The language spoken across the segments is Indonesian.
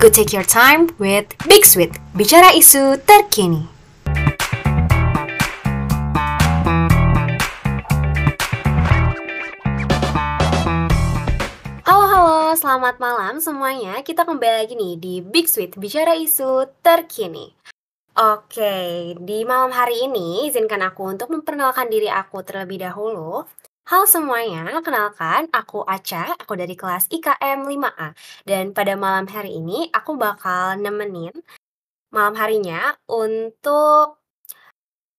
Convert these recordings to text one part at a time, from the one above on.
Go take your time with Big Sweet, bicara isu terkini. Halo halo, selamat malam semuanya. Kita kembali lagi nih di Big Sweet, bicara isu terkini. Oke, di malam hari ini izinkan aku untuk memperkenalkan diri aku terlebih dahulu. Halo semuanya, kenalkan aku Aca, aku dari kelas IKM 5A. Dan pada malam hari ini aku bakal nemenin malam harinya untuk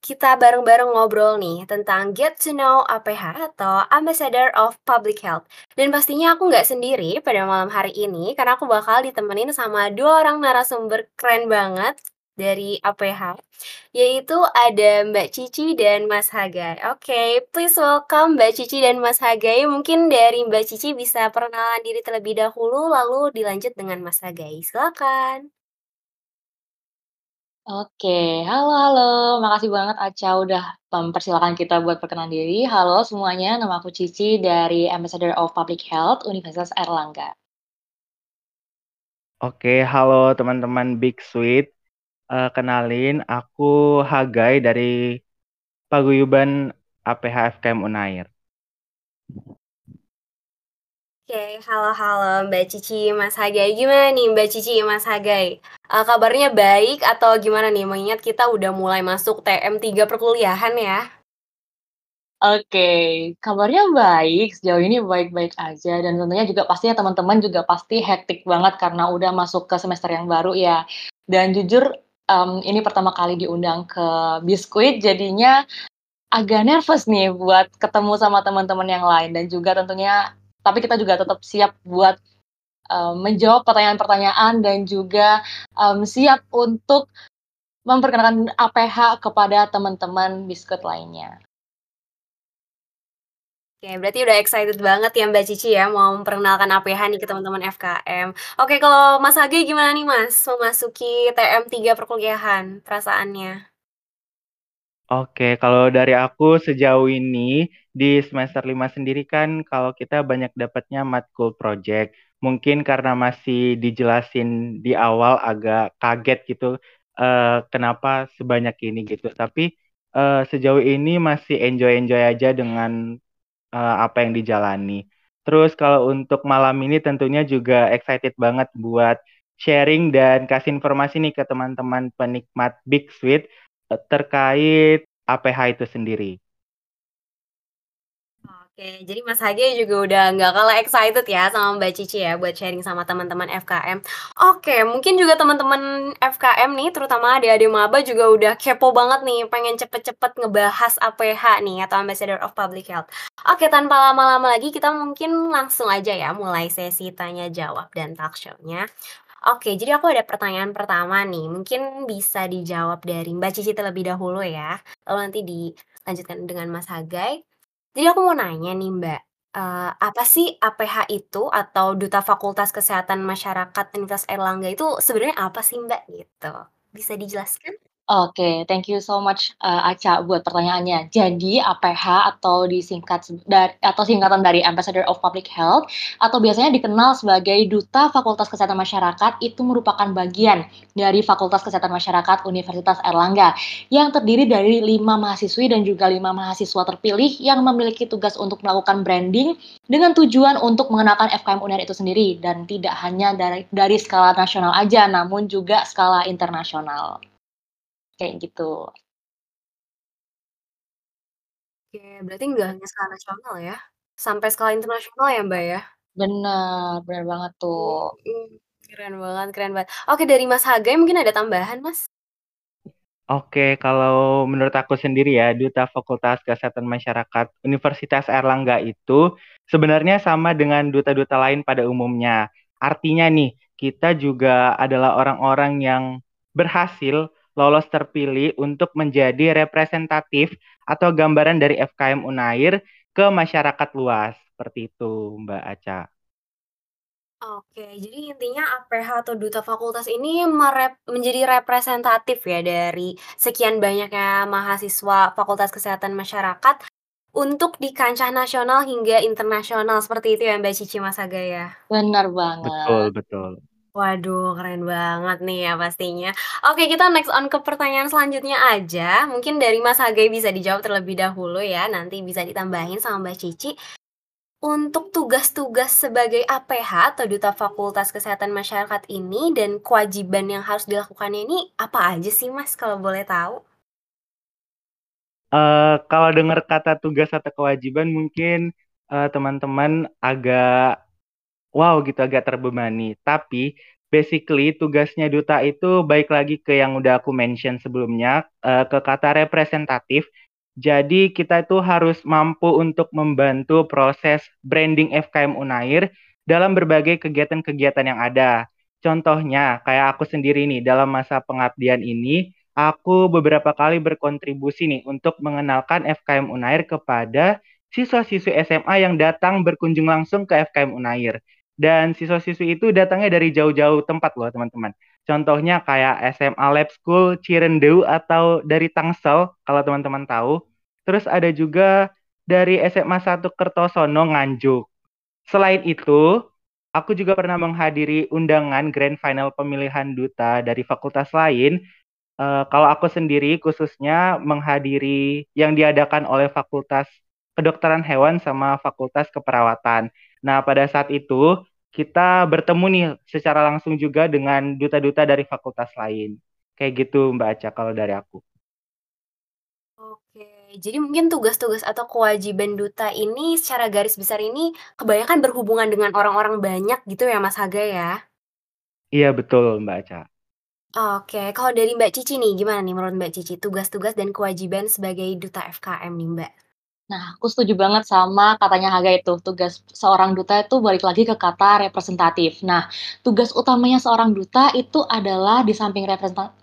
kita bareng-bareng ngobrol nih tentang Get to Know APH atau Ambassador of Public Health. Dan pastinya aku nggak sendiri pada malam hari ini karena aku bakal ditemenin sama dua orang narasumber keren banget dari APH, yaitu ada Mbak Cici dan Mas Hagai. Oke, please welcome Mbak Cici dan Mas Hagai. Mungkin dari Mbak Cici bisa perkenalan diri terlebih dahulu, lalu dilanjut dengan Mas Hagai. Silakan. Oke, halo halo, makasih banget Aca udah mempersilahkan kita buat perkenalan diri. Halo semuanya, nama aku Cici dari Ambassador of Public Health Universitas Airlangga. Oke, halo teman-teman Big Sweet. Uh, kenalin, aku Hagai dari Paguyuban APH FKM Unair. Oke, halo-halo Mbak Cici, Mas Hagai. Gimana nih Mbak Cici, Mas Hagai? Uh, kabarnya baik atau gimana nih? Mengingat kita udah mulai masuk TM3 perkuliahan ya. Oke, kabarnya baik, sejauh ini baik-baik aja dan tentunya juga pastinya teman-teman juga pasti hektik banget karena udah masuk ke semester yang baru ya. Dan jujur um, ini pertama kali diundang ke Biskuit, jadinya agak nervous nih buat ketemu sama teman-teman yang lain dan juga tentunya tapi kita juga tetap siap buat um, menjawab pertanyaan-pertanyaan dan juga um, siap untuk memperkenalkan APH kepada teman-teman biskuit lainnya. Oke, berarti udah excited banget ya Mbak Cici ya mau memperkenalkan APH nih ke teman-teman FKM. Oke, kalau Mas Agi gimana nih Mas memasuki TM3 perkuliahan perasaannya? Oke, kalau dari aku sejauh ini di semester 5 sendiri kan kalau kita banyak dapatnya matkul project. Mungkin karena masih dijelasin di awal agak kaget gitu uh, kenapa sebanyak ini gitu. Tapi uh, sejauh ini masih enjoy-enjoy aja dengan uh, apa yang dijalani. Terus kalau untuk malam ini tentunya juga excited banget buat sharing dan kasih informasi nih ke teman-teman penikmat Big Sweet uh, terkait APH itu sendiri. Oke, jadi Mas Hage juga udah nggak kalah excited ya sama Mbak Cici ya buat sharing sama teman-teman FKM. Oke, mungkin juga teman-teman FKM nih, terutama adik-adik maba juga udah kepo banget nih, pengen cepet-cepet ngebahas APH nih atau Ambassador of Public Health. Oke, tanpa lama-lama lagi kita mungkin langsung aja ya mulai sesi tanya jawab dan talk show-nya. Oke, jadi aku ada pertanyaan pertama nih, mungkin bisa dijawab dari Mbak Cici terlebih dahulu ya, lalu nanti dilanjutkan dengan Mas Hagai. Jadi aku mau nanya nih Mbak, uh, apa sih APH itu atau Duta Fakultas Kesehatan Masyarakat Universitas Erlangga itu sebenarnya apa sih Mbak gitu? Bisa dijelaskan? Oke, thank you so much, uh, Aca buat pertanyaannya. Jadi APH atau disingkat dari atau singkatan dari Ambassador of Public Health atau biasanya dikenal sebagai Duta Fakultas Kesehatan Masyarakat itu merupakan bagian dari Fakultas Kesehatan Masyarakat Universitas Erlangga yang terdiri dari lima mahasiswi dan juga lima mahasiswa terpilih yang memiliki tugas untuk melakukan branding dengan tujuan untuk mengenalkan FKM UNER itu sendiri dan tidak hanya dari dari skala nasional aja namun juga skala internasional. Kayak gitu. Oke, berarti nggak hanya skala nasional ya? Sampai skala internasional ya, Mbak, ya? Bener, bener banget tuh. Mhm, keren banget keren banget. Oke, dari Mas Hagai mungkin ada tambahan, Mas? Oke, kalau menurut aku sendiri ya, Duta Fakultas Kesehatan Masyarakat Universitas Erlangga itu sebenarnya sama dengan duta-duta lain pada umumnya. Artinya nih, kita juga adalah orang-orang yang berhasil lolos terpilih untuk menjadi representatif atau gambaran dari FKM Unair ke masyarakat luas. Seperti itu, Mbak Aca. Oke, jadi intinya APH atau duta fakultas ini merep menjadi representatif ya dari sekian banyaknya mahasiswa Fakultas Kesehatan Masyarakat untuk di kancah nasional hingga internasional seperti itu ya Mbak Cici Mas Aga ya? Benar banget. Betul, betul. Waduh, keren banget nih ya pastinya. Oke, kita next on ke pertanyaan selanjutnya aja. Mungkin dari Mas Hagai bisa dijawab terlebih dahulu ya, nanti bisa ditambahin sama Mbak Cici. Untuk tugas-tugas sebagai APH atau Duta Fakultas Kesehatan Masyarakat ini dan kewajiban yang harus dilakukannya ini apa aja sih Mas kalau boleh tahu? Uh, kalau dengar kata tugas atau kewajiban mungkin uh, teman-teman agak wow gitu agak terbebani. Tapi basically tugasnya duta itu baik lagi ke yang udah aku mention sebelumnya uh, ke kata representatif. Jadi kita itu harus mampu untuk membantu proses branding FKM Unair dalam berbagai kegiatan-kegiatan yang ada. Contohnya kayak aku sendiri nih dalam masa pengabdian ini aku beberapa kali berkontribusi nih untuk mengenalkan FKM Unair kepada siswa-siswi SMA yang datang berkunjung langsung ke FKM Unair. Dan siswa-siswi itu datangnya dari jauh-jauh tempat loh teman-teman. Contohnya kayak SMA Lab School Cirendeu atau dari Tangsel kalau teman-teman tahu. Terus ada juga dari SMA 1 Kertosono Nganjuk. Selain itu, aku juga pernah menghadiri undangan grand final pemilihan duta dari fakultas lain. Uh, kalau aku sendiri khususnya menghadiri yang diadakan oleh Fakultas Kedokteran Hewan sama Fakultas Keperawatan. Nah, pada saat itu kita bertemu nih secara langsung juga dengan duta-duta dari fakultas lain. Kayak gitu Mbak Aca kalau dari aku. Oke, jadi mungkin tugas-tugas atau kewajiban duta ini secara garis besar ini kebanyakan berhubungan dengan orang-orang banyak gitu ya Mas Haga ya? Iya betul Mbak Aca. Oke, kalau dari Mbak Cici nih gimana nih menurut Mbak Cici tugas-tugas dan kewajiban sebagai duta FKM nih Mbak? Nah, aku setuju banget sama katanya Haga itu, tugas seorang duta itu balik lagi ke kata representatif. Nah, tugas utamanya seorang duta itu adalah di samping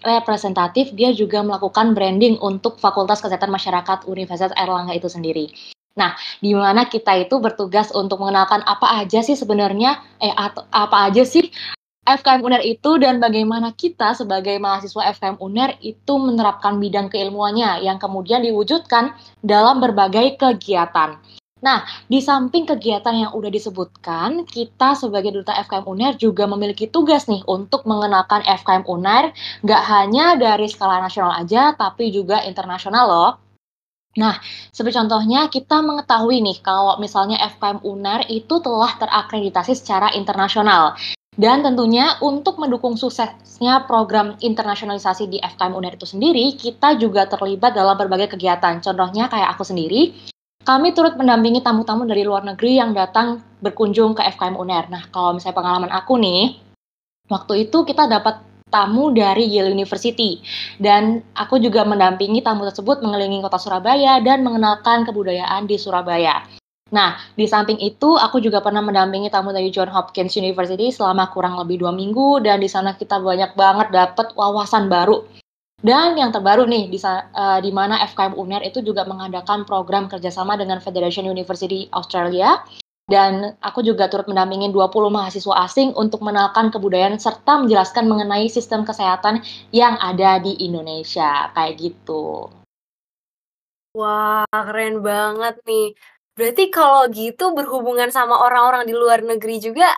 representatif, dia juga melakukan branding untuk Fakultas Kesehatan Masyarakat Universitas Erlangga itu sendiri. Nah, di mana kita itu bertugas untuk mengenalkan apa aja sih sebenarnya, eh, atau apa aja sih FKM UNER itu dan bagaimana kita sebagai mahasiswa FKM UNER itu menerapkan bidang keilmuannya yang kemudian diwujudkan dalam berbagai kegiatan. Nah, di samping kegiatan yang udah disebutkan, kita sebagai duta FKM UNER juga memiliki tugas nih untuk mengenalkan FKM UNER nggak hanya dari skala nasional aja, tapi juga internasional loh. Nah, seperti contohnya kita mengetahui nih kalau misalnya FKM UNER itu telah terakreditasi secara internasional. Dan tentunya untuk mendukung suksesnya program internasionalisasi di FKM UNER itu sendiri, kita juga terlibat dalam berbagai kegiatan. Contohnya kayak aku sendiri, kami turut mendampingi tamu-tamu dari luar negeri yang datang berkunjung ke FKM UNER. Nah, kalau misalnya pengalaman aku nih, waktu itu kita dapat tamu dari Yale University. Dan aku juga mendampingi tamu tersebut mengelilingi kota Surabaya dan mengenalkan kebudayaan di Surabaya. Nah, di samping itu, aku juga pernah mendampingi tamu dari John Hopkins University selama kurang lebih dua minggu, dan di sana kita banyak banget dapat wawasan baru. Dan yang terbaru nih, di, uh, di mana FKM UNER itu juga mengadakan program kerjasama dengan Federation University Australia, dan aku juga turut mendampingi 20 mahasiswa asing untuk mengenalkan kebudayaan serta menjelaskan mengenai sistem kesehatan yang ada di Indonesia. Kayak gitu. Wah, keren banget nih. Berarti kalau gitu berhubungan sama orang-orang di luar negeri juga,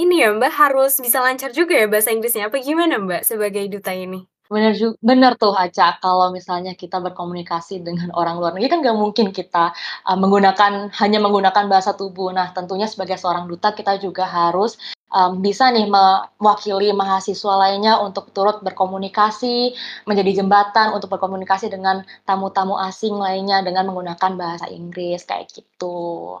ini ya Mbak, harus bisa lancar juga ya bahasa Inggrisnya, apa gimana Mbak sebagai duta ini? Bener bener tuh Aca, kalau misalnya kita berkomunikasi dengan orang luar negeri kan nggak mungkin kita, uh, menggunakan hanya menggunakan bahasa tubuh. Nah, tentunya sebagai seorang duta kita juga harus um, bisa nih mewakili mahasiswa lainnya untuk turut berkomunikasi, menjadi jembatan untuk berkomunikasi dengan tamu-tamu asing lainnya dengan menggunakan bahasa Inggris kayak gitu.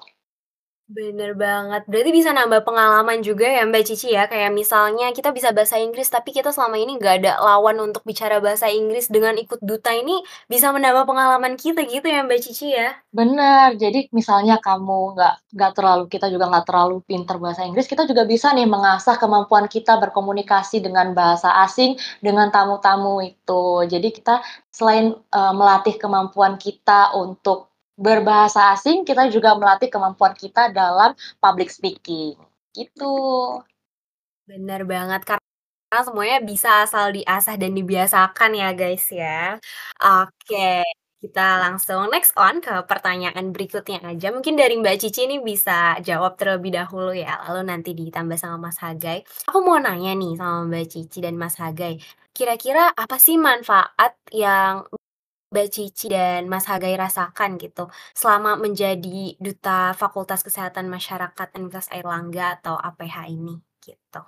Bener banget. Berarti bisa nambah pengalaman juga ya Mbak Cici ya, kayak misalnya kita bisa bahasa Inggris tapi kita selama ini nggak ada lawan untuk bicara bahasa Inggris, dengan ikut duta ini bisa menambah pengalaman kita gitu ya Mbak Cici ya? Bener, jadi misalnya kamu nggak nggak terlalu kita juga nggak terlalu pinter bahasa Inggris, kita juga bisa nih mengasah kemampuan kita berkomunikasi dengan bahasa asing, dengan tamu-tamu itu. Jadi kita selain, uh, melatih kemampuan kita untuk berbahasa asing, kita juga melatih kemampuan kita dalam public speaking, gitu. Bener banget, karena semuanya bisa asal diasah dan dibiasakan ya, guys, ya. Oke, Kita langsung next on ke pertanyaan berikutnya aja. Mungkin dari Mbak Cici ini bisa jawab terlebih dahulu ya, lalu nanti ditambah sama Mas Hagai. Aku mau nanya nih sama Mbak Cici dan Mas Hagai, kira-kira apa sih manfaat yang Mbak Cici dan Mas Hagai rasakan gitu selama menjadi duta Fakultas Kesehatan Masyarakat Universitas Airlangga atau APH ini gitu?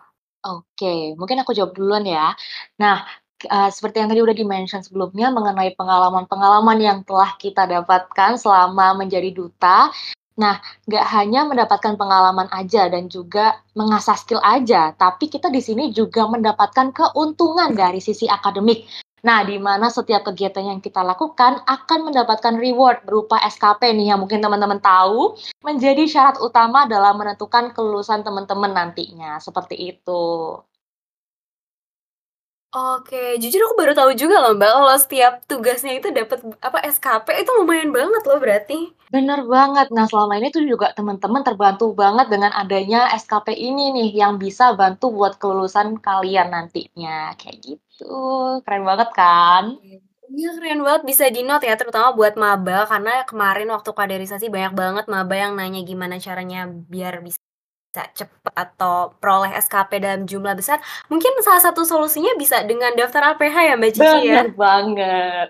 Oke, mungkin aku jawab duluan ya. Nah, eee, seperti yang tadi udah di-mention sebelumnya mengenai pengalaman-pengalaman yang telah kita dapatkan selama menjadi duta. Nah, nggak hanya mendapatkan pengalaman aja dan juga mengasah skill aja, tapi kita di sini juga mendapatkan keuntungan dari sisi akademik. Nah, di mana setiap kegiatan yang kita lakukan akan mendapatkan reward berupa SKP nih yang mungkin teman-teman tahu, menjadi syarat utama dalam menentukan kelulusan teman-teman nantinya, seperti itu. Oke, jujur aku baru tahu juga loh Mbak, kalau setiap tugasnya itu dapat apa, SKP itu lumayan banget loh berarti. Bener banget. Nah, selama ini tuh juga teman-teman terbantu banget dengan adanya SKP ini nih, yang bisa bantu buat kelulusan kalian nantinya, kayak gitu. Keren banget kan? Iya keren banget bisa di-note ya, terutama buat maba, karena kemarin waktu kaderisasi banyak banget maba yang nanya gimana caranya biar bisa cepet atau peroleh SKP dalam jumlah besar. Mungkin salah satu solusinya bisa dengan daftar APH ya Mbak Cici ya? Bener banget.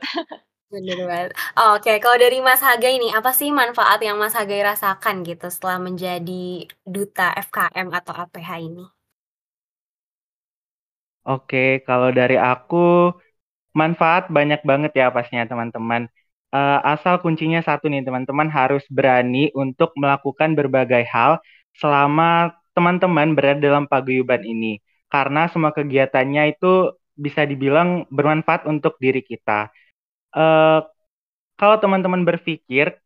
Bener banget. Oke, kalau dari Mas Hagai nih, apa sih manfaat yang Mas Hagai rasakan gitu setelah menjadi duta FKM atau APH ini? Oke, kalau dari aku, manfaat banyak banget ya pastinya teman-teman. Uh, asal kuncinya satu nih teman-teman harus berani untuk melakukan berbagai hal selama teman-teman berada dalam paguyuban ini. Karena semua kegiatannya itu bisa dibilang bermanfaat untuk diri kita. Uh, kalau teman-teman berpikir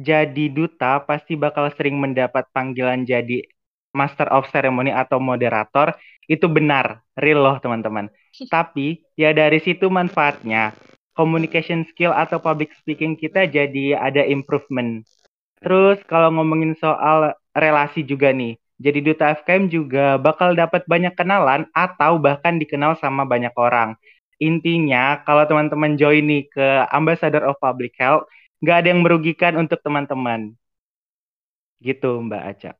jadi duta pasti bakal sering mendapat panggilan jadi master of ceremony atau moderator itu benar, real loh teman-teman. Tapi ya dari situ manfaatnya communication skill atau public speaking kita jadi ada improvement. Terus kalau ngomongin soal relasi juga nih. Jadi duta FKM juga bakal dapat banyak kenalan atau bahkan dikenal sama banyak orang. Intinya kalau teman-teman join nih ke Ambassador of Public Health, nggak ada yang merugikan untuk teman-teman. Gitu Mbak Aca.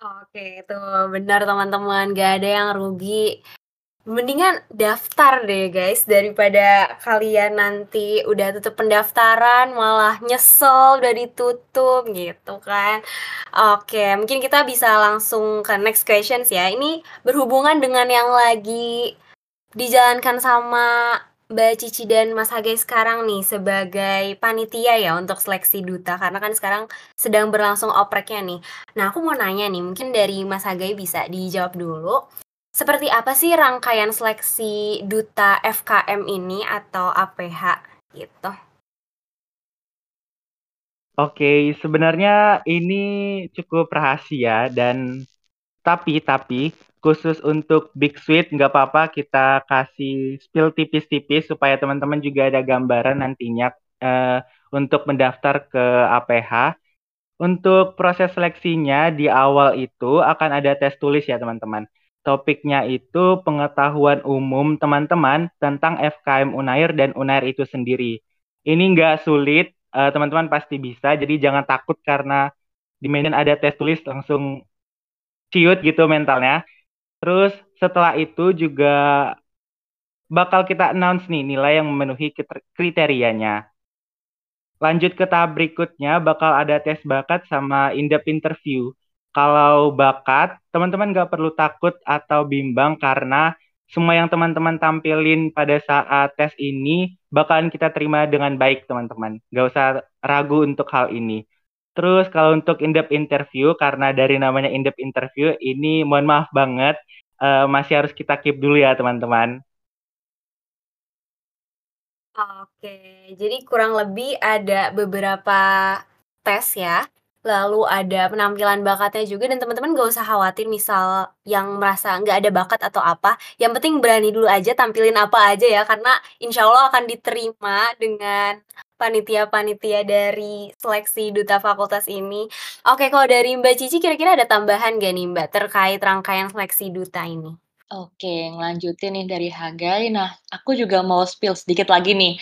Oke, itu benar teman-teman, gak ada yang rugi. Mendingan daftar deh guys daripada kalian nanti udah tutup pendaftaran malah nyesel udah ditutup gitu kan. Oke, mungkin kita bisa langsung ke next questions ya. Ini berhubungan dengan yang lagi dijalankan sama Mbak Cici dan Mas Hage sekarang nih sebagai panitia ya untuk seleksi duta karena kan sekarang sedang berlangsung opreknya nih. Nah, aku mau nanya nih, mungkin dari Mas Hage bisa dijawab dulu. Seperti apa sih rangkaian seleksi duta FKM ini atau APH gitu? Oke, sebenarnya ini cukup rahasia dan tapi tapi khusus untuk Big Suite nggak apa-apa kita kasih spill tipis-tipis supaya teman-teman juga ada gambaran nantinya uh, untuk mendaftar ke APH. Untuk proses seleksinya di awal itu akan ada tes tulis ya teman-teman. Topiknya itu pengetahuan umum teman-teman tentang FKM Unair dan Unair itu sendiri. Ini nggak sulit, uh, teman-teman pasti bisa. Jadi jangan takut karena di medan ada tes tulis langsung ciut gitu mentalnya. Terus setelah itu juga bakal kita announce nih nilai yang memenuhi kriterianya. Lanjut ke tahap berikutnya bakal ada tes bakat sama in-depth interview. Kalau bakat, teman-teman nggak perlu takut atau bimbang karena semua yang teman-teman tampilin pada saat tes ini bakalan kita terima dengan baik, teman-teman. Nggak usah ragu untuk hal ini. Terus kalau untuk in-depth interview, karena dari namanya in-depth interview, ini mohon maaf banget, uh, masih harus kita keep dulu ya, teman-teman. Oke, jadi kurang lebih ada beberapa tes ya lalu ada penampilan bakatnya juga dan teman-teman gak usah khawatir misal yang merasa nggak ada bakat atau apa, yang penting berani dulu aja tampilin apa aja ya karena insya Allah akan diterima dengan panitia-panitia dari seleksi duta fakultas ini. Oke, kalau dari Mbak Cici kira-kira ada tambahan gak nih Mbak terkait rangkaian seleksi duta ini? Oke, ngelanjutin nih dari Hagai. Nah, aku juga mau spill sedikit lagi nih.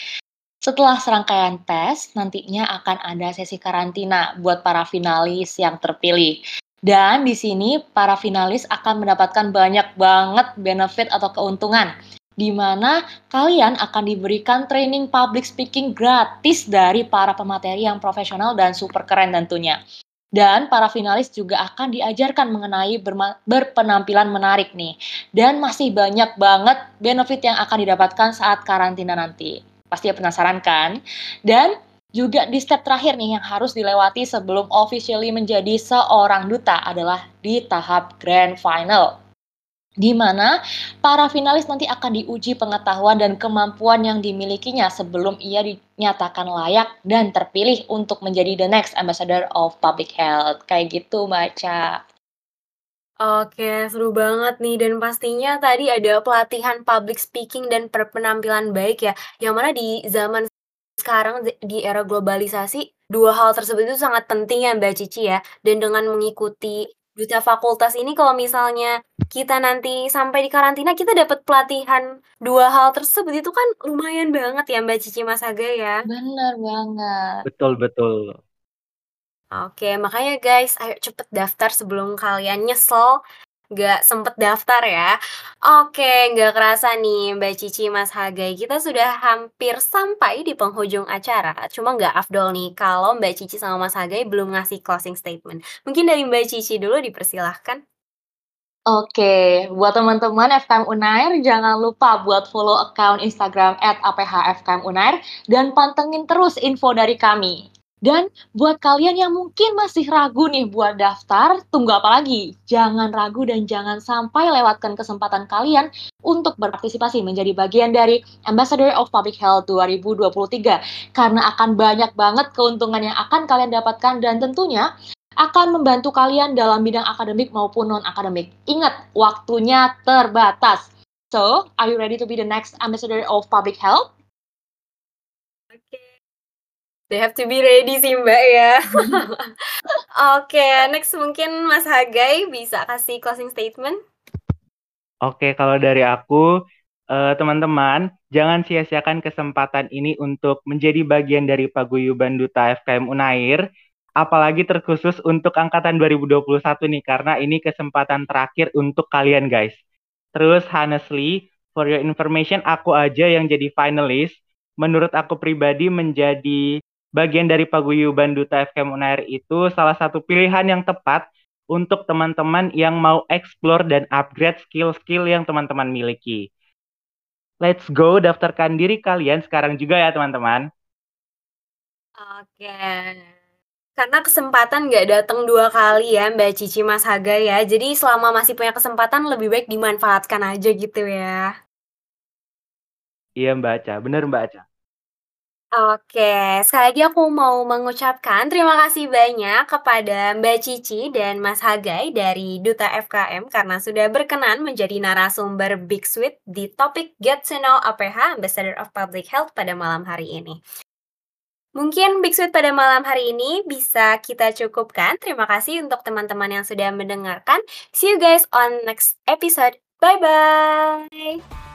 Setelah serangkaian tes, nantinya akan ada sesi karantina buat para finalis yang terpilih. Dan di sini para finalis akan mendapatkan banyak banget benefit atau keuntungan di mana kalian akan diberikan training public speaking gratis dari para pemateri yang profesional dan super keren tentunya. Dan para finalis juga akan diajarkan mengenai berpenampilan menarik nih. Dan masih banyak banget benefit yang akan didapatkan saat karantina nanti. Pasti penasaran kan? Dan juga di step terakhir nih yang harus dilewati sebelum officially menjadi seorang duta adalah di tahap grand final di mana para finalis nanti akan diuji pengetahuan dan kemampuan yang dimilikinya sebelum ia dinyatakan layak dan terpilih untuk menjadi the next ambassador of public health. Kayak gitu, baca. Oke, seru banget nih dan pastinya tadi ada pelatihan public speaking dan penampilan baik ya, yang mana di zaman sekarang di era globalisasi, dua hal tersebut itu sangat penting ya Mbak Cici ya, dan dengan mengikuti duta fakultas ini kalau misalnya kita nanti sampai di karantina kita dapat pelatihan dua hal tersebut itu kan lumayan banget ya Mbak Cici Mas Aga ya. Bener banget. Betul betul. Oke, makanya guys, ayo cepet daftar sebelum kalian nyesel Gak sempet daftar ya. Oke, gak kerasa nih Mbak Cici, Mas Hagai, kita sudah hampir sampai di penghujung acara. Cuma gak afdol nih kalau Mbak Cici sama Mas Hagai belum ngasih closing statement. Mungkin dari Mbak Cici dulu dipersilahkan. Oke, buat teman-teman FKM Unair, jangan lupa buat follow account Instagram at dan pantengin terus info dari kami. Dan buat kalian yang mungkin masih ragu nih buat daftar, tunggu apa lagi? Jangan ragu dan jangan sampai lewatkan kesempatan kalian untuk berpartisipasi menjadi bagian dari Ambassador of Public Health 2023 karena akan banyak banget keuntungan yang akan kalian dapatkan dan tentunya akan membantu kalian dalam bidang akademik maupun non-akademik. Ingat, waktunya terbatas. So, are you ready to be the next Ambassador of Public Health? Oke. Okay. They have to be ready sih Mbak ya. Oke, okay, next mungkin Mas Hagai bisa kasih closing statement. Oke, okay, kalau dari aku, teman eh, teman-teman, jangan sia-siakan kesempatan ini untuk menjadi bagian dari Paguyuban Duta FKM Unair, apalagi terkhusus untuk angkatan 2021 nih, karena ini kesempatan terakhir untuk kalian guys. Terus honestly, for your information, aku aja yang jadi finalis, menurut aku pribadi menjadi bagian dari paguyuban Duta FKM Unair itu salah satu pilihan yang tepat untuk teman-teman yang mau explore dan upgrade skill-skill yang teman-teman miliki. Let's go daftarkan diri kalian sekarang juga ya teman-teman. Oke. Karena kesempatan nggak datang dua kali ya Mbak Cici Mas Haga ya. Jadi selama masih punya kesempatan lebih baik dimanfaatkan aja gitu ya. Iya Mbak Aca, bener Mbak Aca. Oke, sekali lagi aku mau mengucapkan terima kasih banyak kepada Mbak Cici dan Mas Hagai dari Duta FKM karena sudah berkenan menjadi narasumber Big Sweet di topik Get to Know APH Ambassador of Public Health pada malam hari ini. Mungkin Big Sweet pada malam hari ini bisa kita cukupkan. Terima kasih untuk teman-teman yang sudah mendengarkan. See you guys on next episode. Bye-bye!